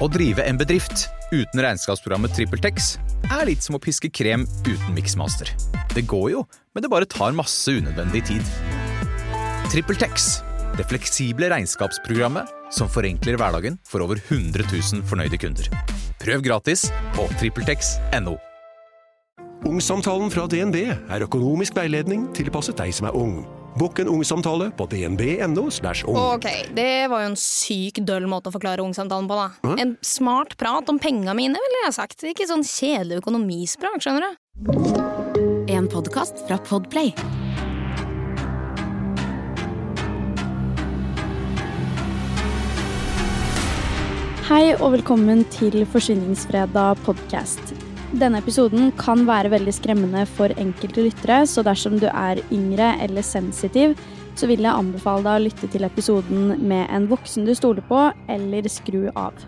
Å drive en bedrift uten regnskapsprogrammet TrippelTex er litt som å piske krem uten miksmaster. Det går jo, men det bare tar masse unødvendig tid. TrippelTex, det fleksible regnskapsprogrammet som forenkler hverdagen for over 100 000 fornøyde kunder. Prøv gratis på TrippelTex.no. Ungsamtalen fra DNB er økonomisk veiledning tilpasset deg som er ung. Bokk en ungsamtale på dnb.no. ung. Ok, det var jo en syk døll måte å forklare ungsamtalen på, da. En smart prat om penga mine, ville jeg sagt. Ikke sånn kjedelig økonomisprat, skjønner du. En podkast fra Podplay. Hei og velkommen til Forsvinningsfredag podcast. Denne episoden kan være veldig skremmende for enkelte lyttere, så dersom du er yngre eller sensitiv, så vil jeg anbefale deg å lytte til episoden med en voksen du stoler på, eller skru av.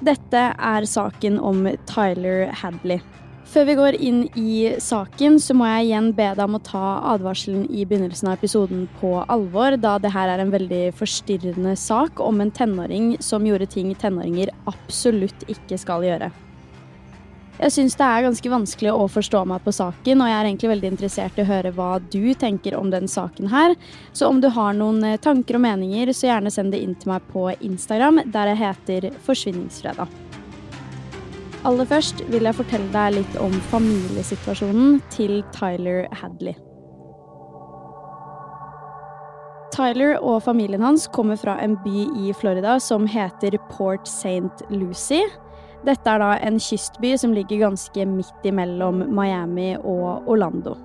Dette er saken om Tyler Hadley. Før vi går inn i saken, så må jeg igjen be deg om å ta advarselen i begynnelsen av episoden på alvor, da det her er en veldig forstyrrende sak om en tenåring som gjorde ting tenåringer absolutt ikke skal gjøre. Jeg syns det er ganske vanskelig å forstå meg på saken, og jeg er egentlig veldig interessert i å høre hva du tenker om den saken her. Så om du har noen eh, tanker og meninger, så gjerne send det inn til meg på Instagram, der jeg heter Forsvinningsfredag. Aller først vil jeg fortelle deg litt om familiesituasjonen til Tyler Hadley. Tyler og familien hans kommer fra en by i Florida som heter Port St. Lucie. Dette er da en kystby som ligger ganske midt imellom Miami og Orlando.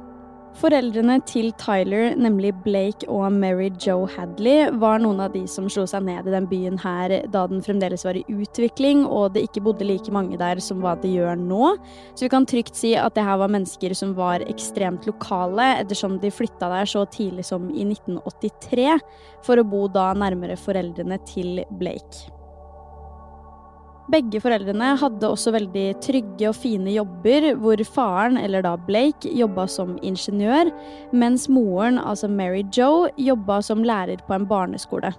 Foreldrene til Tyler, nemlig Blake og Mary Joe Hadley, var noen av de som slo seg ned i den byen her da den fremdeles var i utvikling, og det ikke bodde like mange der som hva det gjør nå. Så vi kan trygt si at det her var mennesker som var ekstremt lokale, ettersom de flytta der så tidlig som i 1983, for å bo da nærmere foreldrene til Blake. Begge foreldrene hadde også veldig trygge og fine jobber, hvor faren, eller da Blake, jobba som ingeniør, mens moren, altså Mary Joe, jobba som lærer på en barneskole.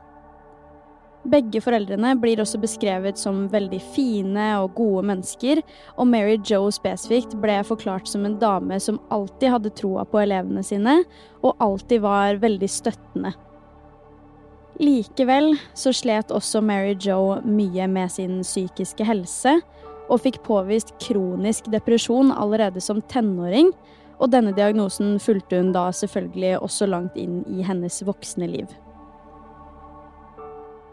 Begge foreldrene blir også beskrevet som veldig fine og gode mennesker, og Mary Joe spesifikt ble forklart som en dame som alltid hadde troa på elevene sine, og alltid var veldig støttende. Likevel så slet også Mary Jo mye med sin psykiske helse, og fikk påvist kronisk depresjon allerede som tenåring, og denne diagnosen fulgte hun da selvfølgelig også langt inn i hennes voksne liv.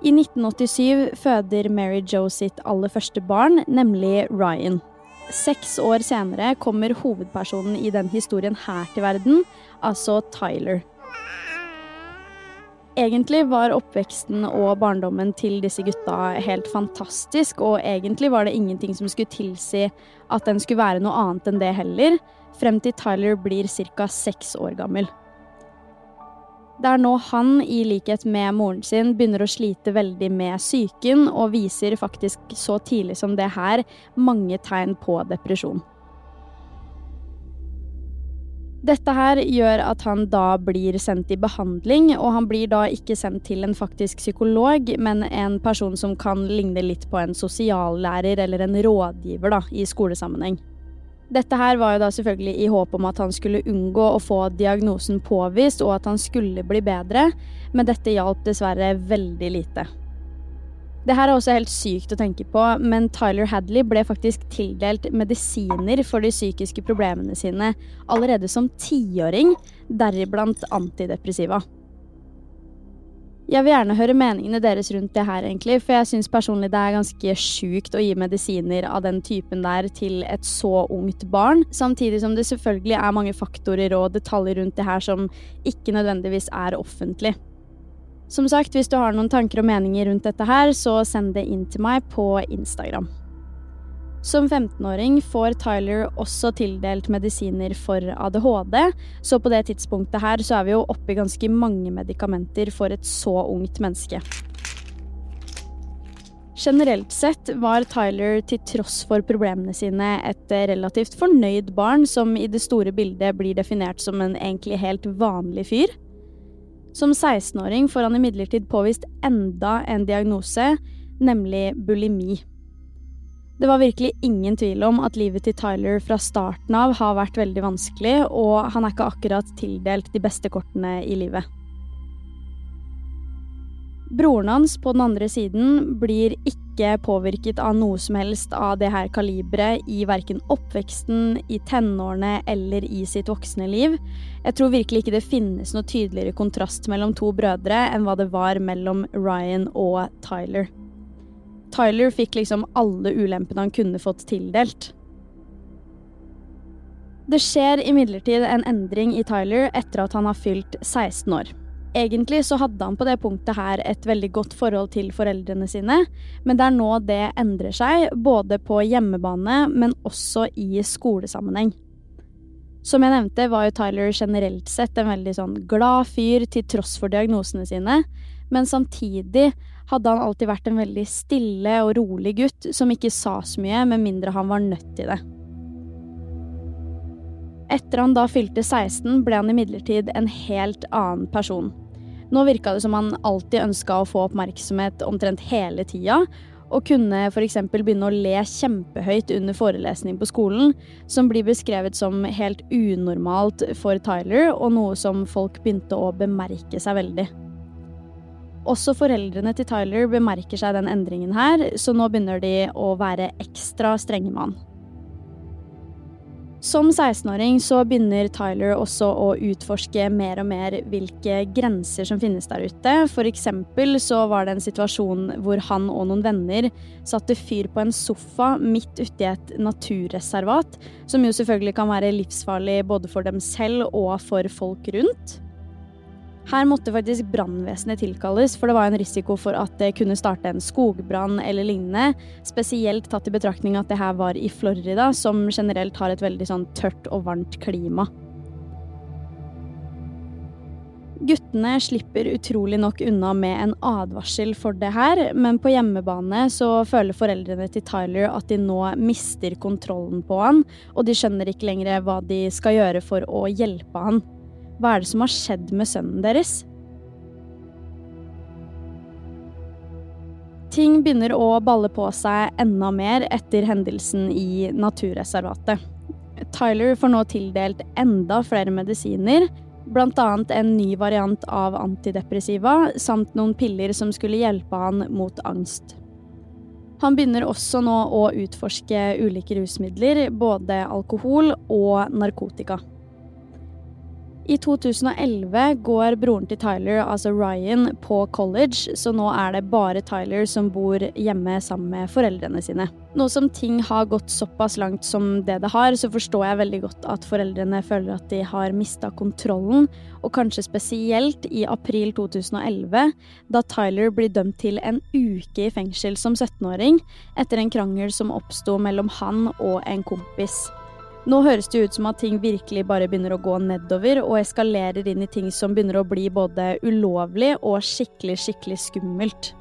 I 1987 føder Mary Jo sitt aller første barn, nemlig Ryan. Seks år senere kommer hovedpersonen i den historien her til verden, altså Tyler. Egentlig var oppveksten og barndommen til disse gutta helt fantastisk, og egentlig var det ingenting som skulle tilsi at den skulle være noe annet enn det heller, frem til Tyler blir ca. seks år gammel. Det er nå han, i likhet med moren sin, begynner å slite veldig med psyken, og viser faktisk så tidlig som det her mange tegn på depresjon. Dette her gjør at han da blir sendt i behandling, og han blir da ikke sendt til en faktisk psykolog, men en person som kan ligne litt på en sosiallærer eller en rådgiver da, i skolesammenheng. Dette her var jo da selvfølgelig i håp om at han skulle unngå å få diagnosen påvist, og at han skulle bli bedre, men dette hjalp dessverre veldig lite. Det her er også helt sykt å tenke på, men Tyler Hadley ble faktisk tildelt medisiner for de psykiske problemene sine allerede som tiåring, deriblant antidepressiva. Jeg vil gjerne høre meningene deres rundt det her, egentlig, for jeg syns personlig det er ganske sjukt å gi medisiner av den typen der til et så ungt barn, samtidig som det selvfølgelig er mange faktorer og detaljer rundt det her som ikke nødvendigvis er offentlig. Som sagt, hvis du har noen tanker og meninger rundt dette her, så send det inn til meg på Instagram. Som 15-åring får Tyler også tildelt medisiner for ADHD, så på det tidspunktet her så er vi jo oppe i ganske mange medikamenter for et så ungt menneske. Generelt sett var Tyler til tross for problemene sine et relativt fornøyd barn som i det store bildet blir definert som en egentlig helt vanlig fyr. Som 16-åring får han imidlertid påvist enda en diagnose, nemlig bulimi. Det var virkelig ingen tvil om at livet til Tyler fra starten av har vært veldig vanskelig, og han er ikke akkurat tildelt de beste kortene i livet. Broren hans på den andre siden blir ikke påvirket av noe som helst av det her kaliberet i verken oppveksten, i tenårene eller i sitt voksne liv. Jeg tror virkelig ikke det finnes noe tydeligere kontrast mellom to brødre enn hva det var mellom Ryan og Tyler. Tyler fikk liksom alle ulempene han kunne fått tildelt. Det skjer imidlertid en endring i Tyler etter at han har fylt 16 år. Egentlig så hadde han på det punktet her et veldig godt forhold til foreldrene sine, men det er nå det endrer seg, både på hjemmebane, men også i skolesammenheng. Som jeg nevnte, var jo Tyler generelt sett en veldig sånn glad fyr til tross for diagnosene sine, men samtidig hadde han alltid vært en veldig stille og rolig gutt som ikke sa så mye med mindre han var nødt til det. Etter han da fylte 16, ble han imidlertid en helt annen person. Nå virka det som han alltid ønska å få oppmerksomhet omtrent hele tida, og kunne f.eks. begynne å le kjempehøyt under forelesning på skolen, som blir beskrevet som helt unormalt for Tyler, og noe som folk begynte å bemerke seg veldig. Også foreldrene til Tyler bemerker seg den endringen her, så nå begynner de å være ekstra strenge med han. Som 16-åring så begynner Tyler også å utforske mer og mer hvilke grenser som finnes der ute. For eksempel så var det en situasjon hvor han og noen venner satte fyr på en sofa midt ute i et naturreservat, som jo selvfølgelig kan være livsfarlig både for dem selv og for folk rundt. Her måtte faktisk brannvesenet tilkalles, for det var en risiko for at det kunne starte en skogbrann eller lignende. Spesielt tatt i betraktning at det her var i Florida, som generelt har et veldig sånn tørt og varmt klima. Guttene slipper utrolig nok unna med en advarsel for det her, men på hjemmebane så føler foreldrene til Tyler at de nå mister kontrollen på han, og de skjønner ikke lenger hva de skal gjøre for å hjelpe han. Hva er det som har skjedd med sønnen deres? Ting begynner å balle på seg enda mer etter hendelsen i naturreservatet. Tyler får nå tildelt enda flere medisiner, bl.a. en ny variant av antidepressiva, samt noen piller som skulle hjelpe han mot angst. Han begynner også nå å utforske ulike rusmidler, både alkohol og narkotika. I 2011 går broren til Tyler, altså Ryan, på college, så nå er det bare Tyler som bor hjemme sammen med foreldrene sine. Nå som ting har gått såpass langt som det det har, så forstår jeg veldig godt at foreldrene føler at de har mista kontrollen, og kanskje spesielt i april 2011, da Tyler blir dømt til en uke i fengsel som 17-åring etter en krangel som oppsto mellom han og en kompis. Nå høres det ut som at ting virkelig bare begynner å gå nedover og eskalerer inn i ting som begynner å bli både ulovlig og skikkelig, skikkelig skummelt.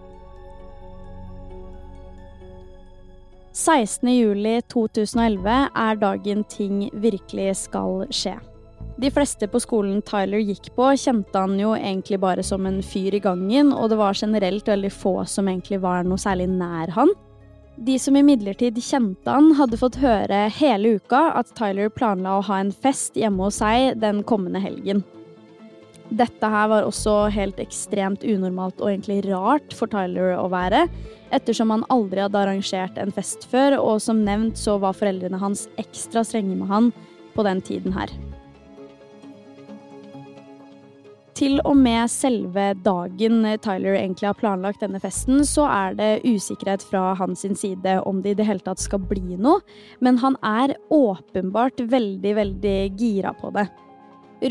16.07.2011 er dagen ting virkelig skal skje. De fleste på skolen Tyler gikk på, kjente han jo egentlig bare som en fyr i gangen, og det var generelt veldig få som egentlig var noe særlig nær han. De som imidlertid kjente han, hadde fått høre hele uka at Tyler planla å ha en fest hjemme hos seg den kommende helgen. Dette her var også helt ekstremt unormalt og egentlig rart for Tyler å være, ettersom han aldri hadde arrangert en fest før, og som nevnt så var foreldrene hans ekstra strenge med han på den tiden her. Til og med selve dagen Tyler egentlig har planlagt denne festen, så er det usikkerhet fra hans side om det i det hele tatt skal bli noe, men han er åpenbart veldig, veldig gira på det.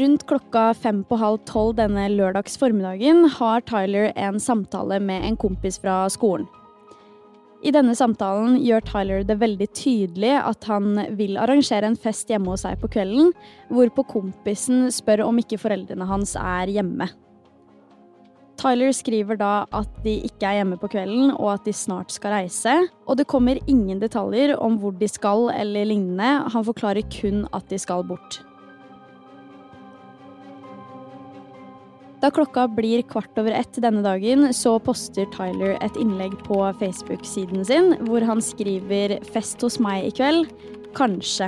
Rundt klokka fem på halv tolv denne lørdags formiddagen har Tyler en samtale med en kompis fra skolen. I denne samtalen gjør Tyler det veldig tydelig at han vil arrangere en fest hjemme hos seg på kvelden, hvorpå kompisen spør om ikke foreldrene hans er hjemme. Tyler skriver da at de ikke er hjemme på kvelden, og at de snart skal reise. Og det kommer ingen detaljer om hvor de skal eller lignende, han forklarer kun at de skal bort. Da klokka blir kvart over ett denne dagen, så poster Tyler et innlegg på Facebook-siden sin hvor han skriver 'Fest hos meg i kveld'. Kanskje.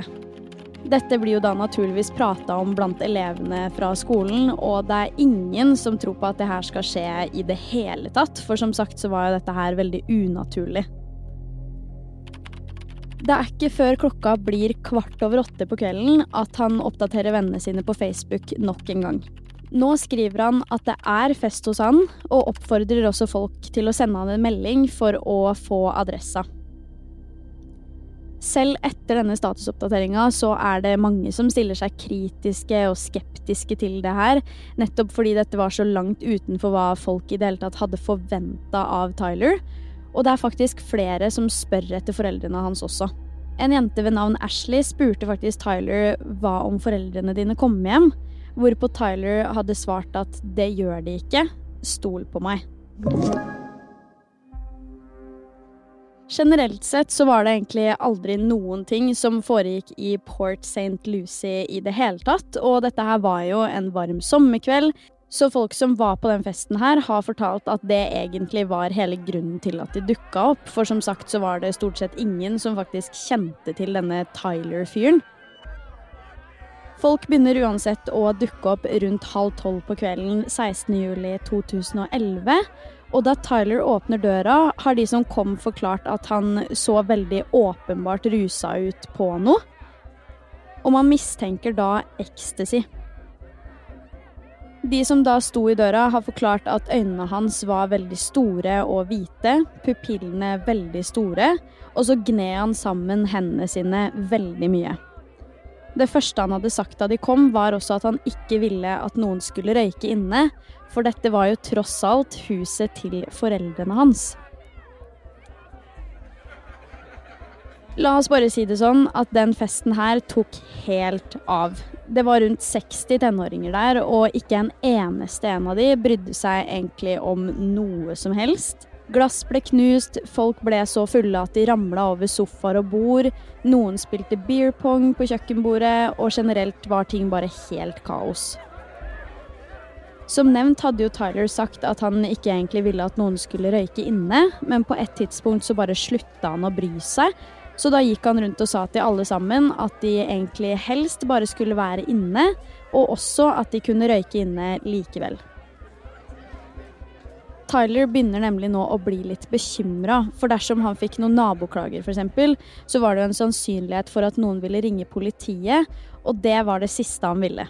Dette blir jo da naturligvis prata om blant elevene fra skolen, og det er ingen som tror på at det her skal skje i det hele tatt, for som sagt så var jo dette her veldig unaturlig. Det er ikke før klokka blir kvart over åtte på kvelden at han oppdaterer vennene sine på Facebook nok en gang. Nå skriver han at det er fest hos han, og oppfordrer også folk til å sende han en melding for å få adressa. Selv etter denne statusoppdateringa så er det mange som stiller seg kritiske og skeptiske til det her, nettopp fordi dette var så langt utenfor hva folk i det hele tatt hadde forventa av Tyler. Og det er faktisk flere som spør etter foreldrene hans også. En jente ved navn Ashley spurte faktisk Tyler hva om foreldrene dine kom hjem, hvorpå Tyler hadde svart at det gjør de ikke, stol på meg. Generelt sett så var det egentlig aldri noen ting som foregikk i Port St. Lucie i det hele tatt, og dette her var jo en varm sommerkveld, så folk som var på den festen her, har fortalt at det egentlig var hele grunnen til at de dukka opp, for som sagt så var det stort sett ingen som faktisk kjente til denne Tyler-fyren. Folk begynner uansett å dukke opp rundt halv tolv på kvelden 16.07.2011. Og da Tyler åpner døra, har de som kom forklart at han så veldig åpenbart rusa ut på noe. Og man mistenker da ecstasy. De som da sto i døra, har forklart at øynene hans var veldig store og hvite, pupillene veldig store, og så gned han sammen hendene sine veldig mye. Det første han hadde sagt da de kom, var også at han ikke ville at noen skulle røyke inne, for dette var jo tross alt huset til foreldrene hans. La oss bare si det sånn at den festen her tok helt av. Det var rundt 60 tenåringer der, og ikke en eneste en av de brydde seg egentlig om noe som helst. Glass ble knust, folk ble så fulle at de ramla over sofaer og bord, noen spilte beer pong på kjøkkenbordet, og generelt var ting bare helt kaos. Som nevnt hadde jo Tyler sagt at han ikke egentlig ville at noen skulle røyke inne, men på et tidspunkt så bare slutta han å bry seg, så da gikk han rundt og sa til alle sammen at de egentlig helst bare skulle være inne, og også at de kunne røyke inne likevel. Tyler begynner nemlig nå å bli litt bekymra, for dersom han fikk noen naboklager f.eks., så var det jo en sannsynlighet for at noen ville ringe politiet, og det var det siste han ville.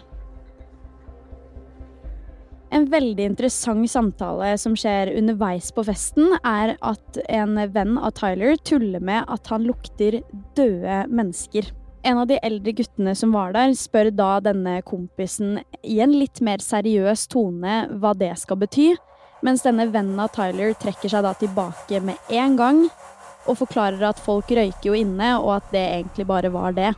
En veldig interessant samtale som skjer underveis på festen, er at en venn av Tyler tuller med at han lukter døde mennesker. En av de eldre guttene som var der, spør da denne kompisen i en litt mer seriøs tone hva det skal bety, mens denne vennen av Tyler trekker seg da tilbake med en gang og forklarer at folk røyker jo inne, og at det egentlig bare var det.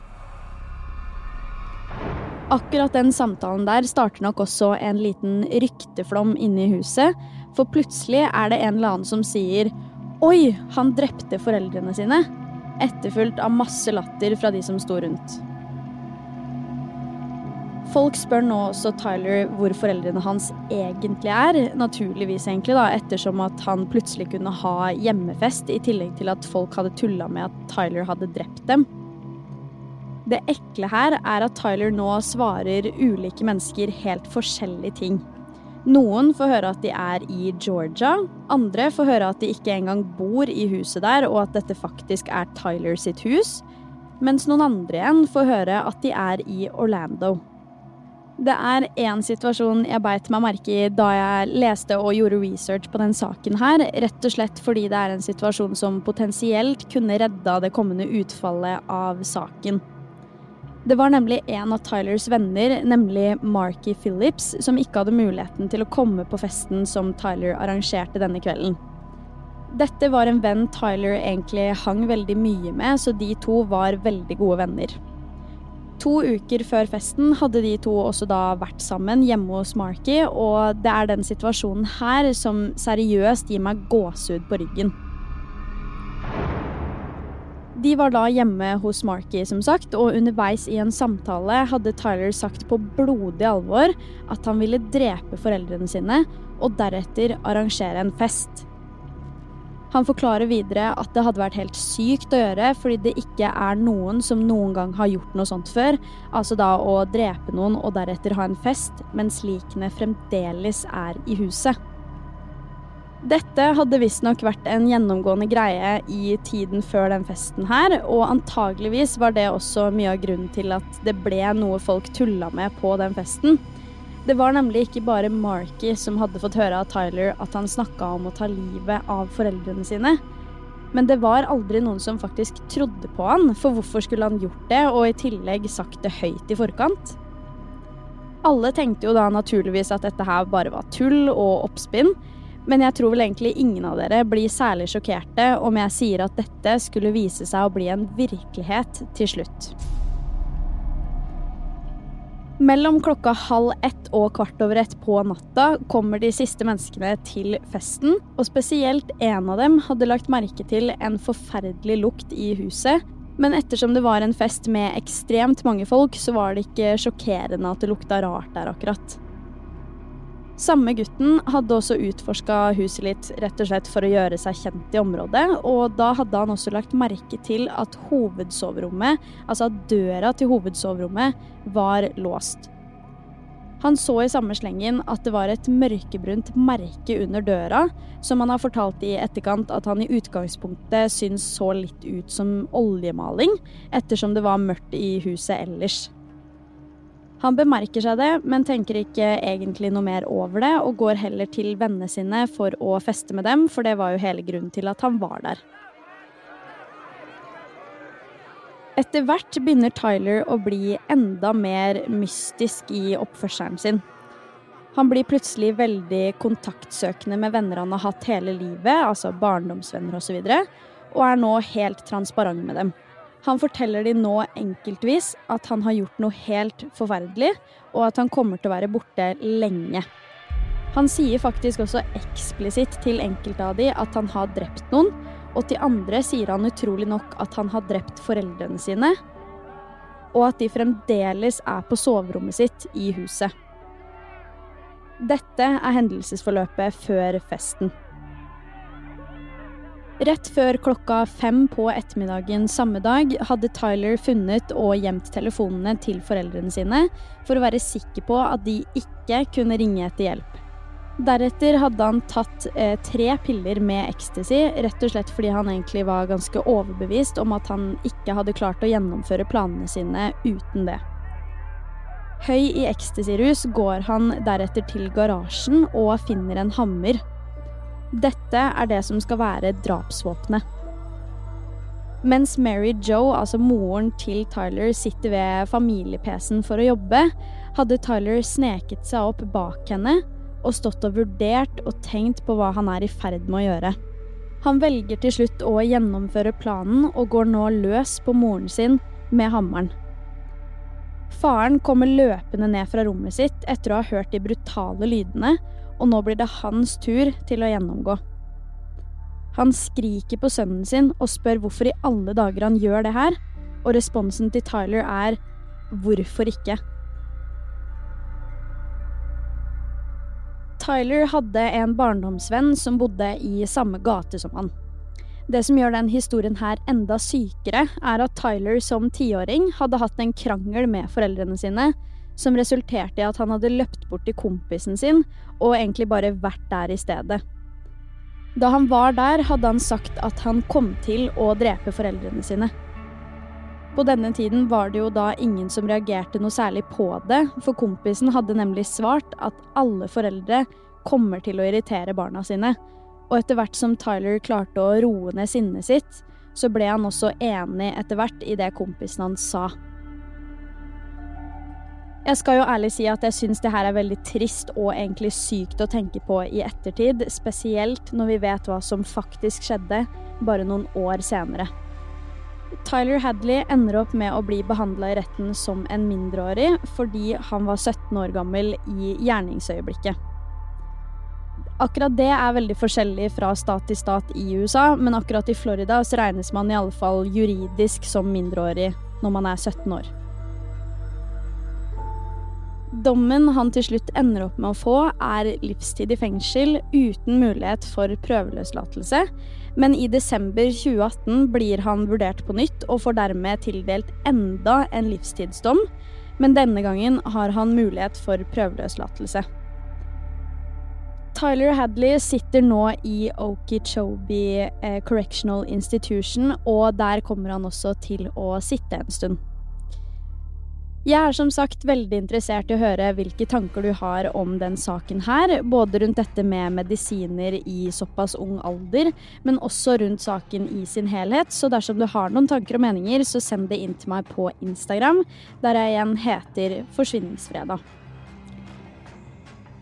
Akkurat den samtalen der starter nok også en liten rykteflom inne i huset, for plutselig er det en eller annen som sier 'Oi, han drepte foreldrene sine', etterfulgt av masse latter fra de som sto rundt. Folk spør nå også Tyler hvor foreldrene hans egentlig er. Naturligvis, egentlig, da, ettersom at han plutselig kunne ha hjemmefest, i tillegg til at folk hadde tulla med at Tyler hadde drept dem. Det ekle her er at Tyler nå svarer ulike mennesker helt forskjellige ting. Noen får høre at de er i Georgia, andre får høre at de ikke engang bor i huset der, og at dette faktisk er Tyler sitt hus, mens noen andre igjen får høre at de er i Orlando. Det er én situasjon jeg beit meg merke i da jeg leste og gjorde research på den saken her, rett og slett fordi det er en situasjon som potensielt kunne redda det kommende utfallet av saken. Det var nemlig en av Tylers venner, nemlig Marky Phillips, som ikke hadde muligheten til å komme på festen som Tyler arrangerte denne kvelden. Dette var en venn Tyler egentlig hang veldig mye med, så de to var veldig gode venner. To uker før festen hadde de to også da vært sammen hjemme hos Marky, og det er den situasjonen her som seriøst gir meg gåsehud på ryggen. De var da hjemme hos Marky, som sagt, og underveis i en samtale hadde Tyler sagt på blodig alvor at han ville drepe foreldrene sine og deretter arrangere en fest. Han forklarer videre at det hadde vært helt sykt å gjøre fordi det ikke er noen som noen gang har gjort noe sånt før, altså da å drepe noen og deretter ha en fest, mens likene fremdeles er i huset. Dette hadde visstnok vært en gjennomgående greie i tiden før den festen her, og antageligvis var det også mye av grunnen til at det ble noe folk tulla med på den festen. Det var nemlig ikke bare Marky som hadde fått høre av Tyler at han snakka om å ta livet av foreldrene sine. Men det var aldri noen som faktisk trodde på han, for hvorfor skulle han gjort det, og i tillegg sagt det høyt i forkant? Alle tenkte jo da naturligvis at dette her bare var tull og oppspinn, men jeg tror vel egentlig ingen av dere blir særlig sjokkerte om jeg sier at dette skulle vise seg å bli en virkelighet til slutt. Mellom klokka halv ett og kvart over ett på natta kommer de siste menneskene til festen, og spesielt en av dem hadde lagt merke til en forferdelig lukt i huset. Men ettersom det var en fest med ekstremt mange folk, så var det ikke sjokkerende at det lukta rart der akkurat. Samme gutten hadde også utforska huset litt rett og slett for å gjøre seg kjent i området, og da hadde han også lagt merke til at hovedsoverommet, altså at døra til hovedsoverommet, var låst. Han så i samme slengen at det var et mørkebrunt merke under døra, som han har fortalt i etterkant at han i utgangspunktet syntes så litt ut som oljemaling, ettersom det var mørkt i huset ellers. Han bemerker seg det, men tenker ikke egentlig noe mer over det, og går heller til vennene sine for å feste med dem, for det var jo hele grunnen til at han var der. Etter hvert begynner Tyler å bli enda mer mystisk i oppførselen sin. Han blir plutselig veldig kontaktsøkende med venner han har hatt hele livet, altså barndomsvenner osv., og, så og er nå helt transparent med dem. Han forteller de nå enkeltvis at han har gjort noe helt forferdelig, og at han kommer til å være borte lenge. Han sier faktisk også eksplisitt til enkelte av de at han har drept noen, og til andre sier han utrolig nok at han har drept foreldrene sine, og at de fremdeles er på soverommet sitt i huset. Dette er hendelsesforløpet før festen. Rett før klokka fem på ettermiddagen samme dag hadde Tyler funnet og gjemt telefonene til foreldrene sine for å være sikker på at de ikke kunne ringe etter hjelp. Deretter hadde han tatt eh, tre piller med ecstasy, rett og slett fordi han egentlig var ganske overbevist om at han ikke hadde klart å gjennomføre planene sine uten det. Høy i ecstasy-rus går han deretter til garasjen og finner en hammer dette er det som skal være drapsvåpenet. Mens Mary Joe, altså moren til Tyler, sitter ved familie-PC-en for å jobbe, hadde Tyler sneket seg opp bak henne og stått og vurdert og tenkt på hva han er i ferd med å gjøre. Han velger til slutt å gjennomføre planen og går nå løs på moren sin med hammeren. Faren kommer løpende ned fra rommet sitt etter å ha hørt de brutale lydene og nå blir det hans tur til å gjennomgå. Han skriker på sønnen sin og spør hvorfor i alle dager han gjør det her, og responsen til Tyler er hvorfor ikke? Tyler hadde en barndomsvenn som bodde i samme gate som han. Det som gjør den historien her enda sykere, er at Tyler som tiåring hadde hatt en krangel med foreldrene sine, som resulterte i at han hadde løpt bort til kompisen sin og egentlig bare vært der i stedet. Da han var der, hadde han sagt at han kom til å drepe foreldrene sine. På denne tiden var det jo da ingen som reagerte noe særlig på det, for kompisen hadde nemlig svart at alle foreldre kommer til å irritere barna sine, og etter hvert som Tyler klarte å roe ned sinnet sitt, så ble han også enig etter hvert i det kompisen hans sa. Jeg skal jo ærlig si at jeg syns det her er veldig trist og egentlig sykt å tenke på i ettertid, spesielt når vi vet hva som faktisk skjedde bare noen år senere. Tyler Hadley ender opp med å bli behandla i retten som en mindreårig fordi han var 17 år gammel i gjerningsøyeblikket. Akkurat det er veldig forskjellig fra stat til stat i USA, men akkurat i Florida så regnes man i alle fall juridisk som mindreårig når man er 17 år. Dommen han til slutt ender opp med å få, er livstid i fengsel uten mulighet for prøveløslatelse. Men i desember 2018 blir han vurdert på nytt og får dermed tildelt enda en livstidsdom. Men denne gangen har han mulighet for prøveløslatelse. Tyler Hadley sitter nå i Okeechobee eh, Correctional Institution, og der kommer han også til å sitte en stund. Jeg er som sagt veldig interessert i å høre hvilke tanker du har om den saken her, både rundt dette med medisiner i såpass ung alder, men også rundt saken i sin helhet. Så dersom du har noen tanker og meninger, så send det inn til meg på Instagram, der jeg igjen heter Forsvinningsfredag.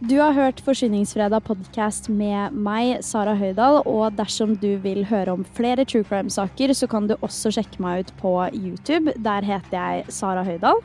Du har hørt Forsvinningsfredag podkast med meg, Sara Høydahl, og dersom du vil høre om flere true crime-saker, så kan du også sjekke meg ut på YouTube. Der heter jeg Sara Høydahl.